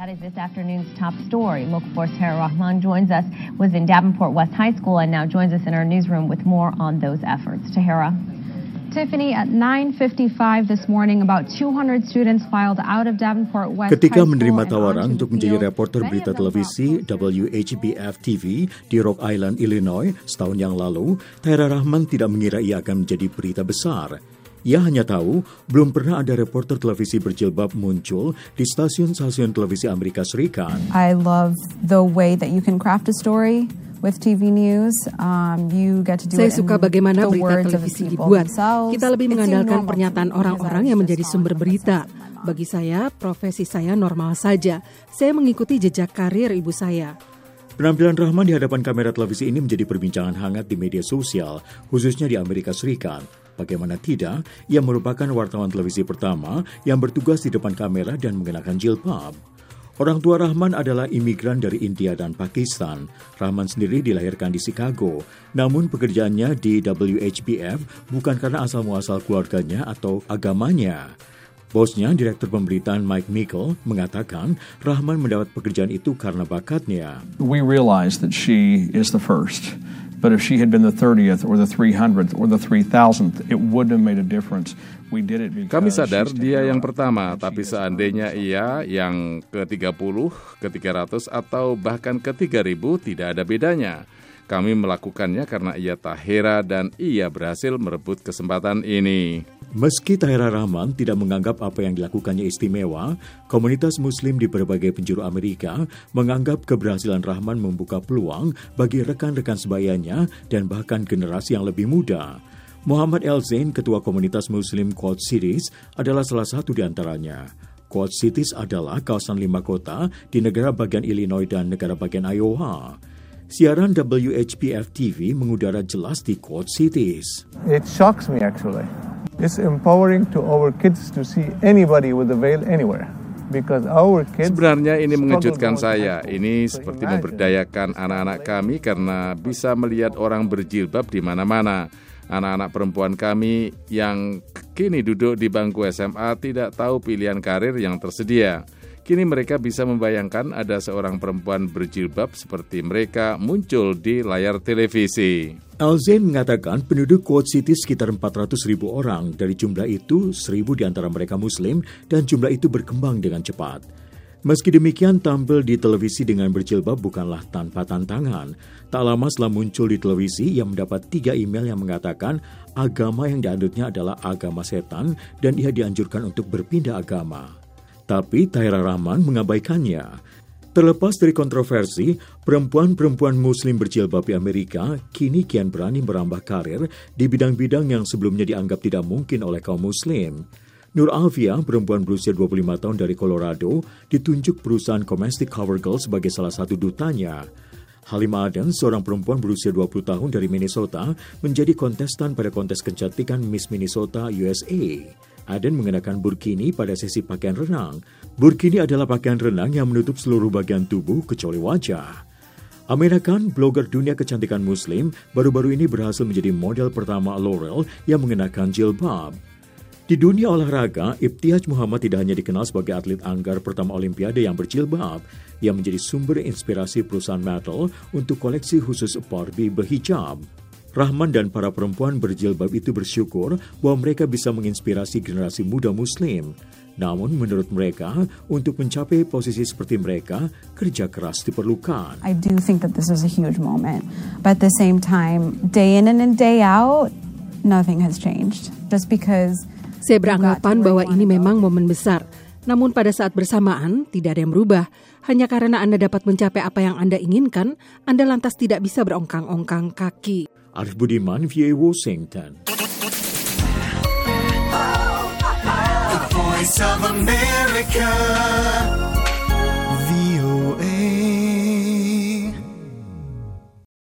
That is this afternoon's top story. Look for Sarah Rahman joins us, was in Davenport West High School, and now joins us in our newsroom with more on those efforts. Tahira. Tiffany, at 9.55 this morning, about 200 students filed out of Davenport West Ketika menerima tawaran untuk menjadi reporter berita televisi WHBF TV di Rock Island, Illinois, setahun yang lalu, Tyra Rahman tidak mengira ia akan menjadi berita besar. Ia hanya tahu belum pernah ada reporter televisi berjilbab muncul di stasiun-stasiun televisi Amerika Serikat. I love the way that you can craft a story with TV news. Um, you get to do Saya suka bagaimana berita televisi dibuat. Kita lebih mengandalkan pernyataan orang-orang yang menjadi sumber berita. Bagi saya, profesi saya normal saja. Saya mengikuti jejak karir ibu saya. Penampilan Rahman di hadapan kamera televisi ini menjadi perbincangan hangat di media sosial, khususnya di Amerika Serikat. Bagaimana tidak, ia merupakan wartawan televisi pertama yang bertugas di depan kamera dan mengenakan jilbab. Orang tua Rahman adalah imigran dari India dan Pakistan. Rahman sendiri dilahirkan di Chicago, namun pekerjaannya di WHBF bukan karena asal-muasal keluarganya atau agamanya. Bosnya, Direktur Pemberitaan Mike Mickle, mengatakan Rahman mendapat pekerjaan itu karena bakatnya. We realize that she is the first. But if she had been the 30th or the 300th or the 3000th, it wouldn't have made a difference. We did it because Kami sadar dia yang pertama, tapi seandainya ia yang ke-30, ke-300 atau bahkan ke-3000 tidak ada bedanya. Kami melakukannya karena ia tahera dan ia berhasil merebut kesempatan ini. Meski Tahira Rahman tidak menganggap apa yang dilakukannya istimewa, komunitas muslim di berbagai penjuru Amerika menganggap keberhasilan Rahman membuka peluang bagi rekan-rekan sebayanya dan bahkan generasi yang lebih muda. Muhammad El Zain, ketua komunitas muslim Quad Cities, adalah salah satu di antaranya. Quad Cities adalah kawasan lima kota di negara bagian Illinois dan negara bagian Iowa. Siaran WHPF TV mengudara jelas di Quad Cities. It shocks me actually. It's empowering to our kids to see anybody with a veil anywhere. Because our kids Sebenarnya ini mengejutkan saya. Ini seperti memberdayakan anak-anak kami karena bisa melihat orang berjilbab di mana-mana. Anak-anak perempuan kami yang kini duduk di bangku SMA tidak tahu pilihan karir yang tersedia. Kini mereka bisa membayangkan ada seorang perempuan berjilbab seperti mereka muncul di layar televisi. Alzain mengatakan penduduk Quad City sekitar 400 ribu orang. Dari jumlah itu, 1000 di antara mereka muslim dan jumlah itu berkembang dengan cepat. Meski demikian, tampil di televisi dengan berjilbab bukanlah tanpa tantangan. Tak lama setelah muncul di televisi, ia mendapat tiga email yang mengatakan agama yang dianutnya adalah agama setan dan ia dianjurkan untuk berpindah agama. Tapi Tahira Rahman mengabaikannya. Terlepas dari kontroversi, perempuan-perempuan muslim berjilbab di Amerika kini kian berani merambah karir di bidang-bidang yang sebelumnya dianggap tidak mungkin oleh kaum muslim. Nur Alfia, perempuan berusia 25 tahun dari Colorado, ditunjuk perusahaan Domestic Cover Girl sebagai salah satu dutanya. Halimah Aden, seorang perempuan berusia 20 tahun dari Minnesota, menjadi kontestan pada kontes kecantikan Miss Minnesota USA. Aden mengenakan burkini pada sesi pakaian renang. Burkini adalah pakaian renang yang menutup seluruh bagian tubuh kecuali wajah. Amira Khan, blogger dunia kecantikan muslim, baru-baru ini berhasil menjadi model pertama L'Oreal yang mengenakan jilbab. Di dunia olahraga, Ibtiaj Muhammad tidak hanya dikenal sebagai atlet anggar pertama Olimpiade yang berjilbab, ia menjadi sumber inspirasi perusahaan metal untuk koleksi khusus Barbie berhijab. Rahman dan para perempuan berjilbab itu bersyukur bahwa mereka bisa menginspirasi generasi muda muslim. Namun menurut mereka, untuk mencapai posisi seperti mereka, kerja keras diperlukan. I do think that this is a huge moment. But at the same time, day in and day out, nothing has changed. Just because Saya beranggapan bahwa ini memang momen besar. Namun pada saat bersamaan, tidak ada yang berubah. Hanya karena Anda dapat mencapai apa yang Anda inginkan, Anda lantas tidak bisa berongkang-ongkang kaki. Arif Budiman, VA Washington. Voice of America.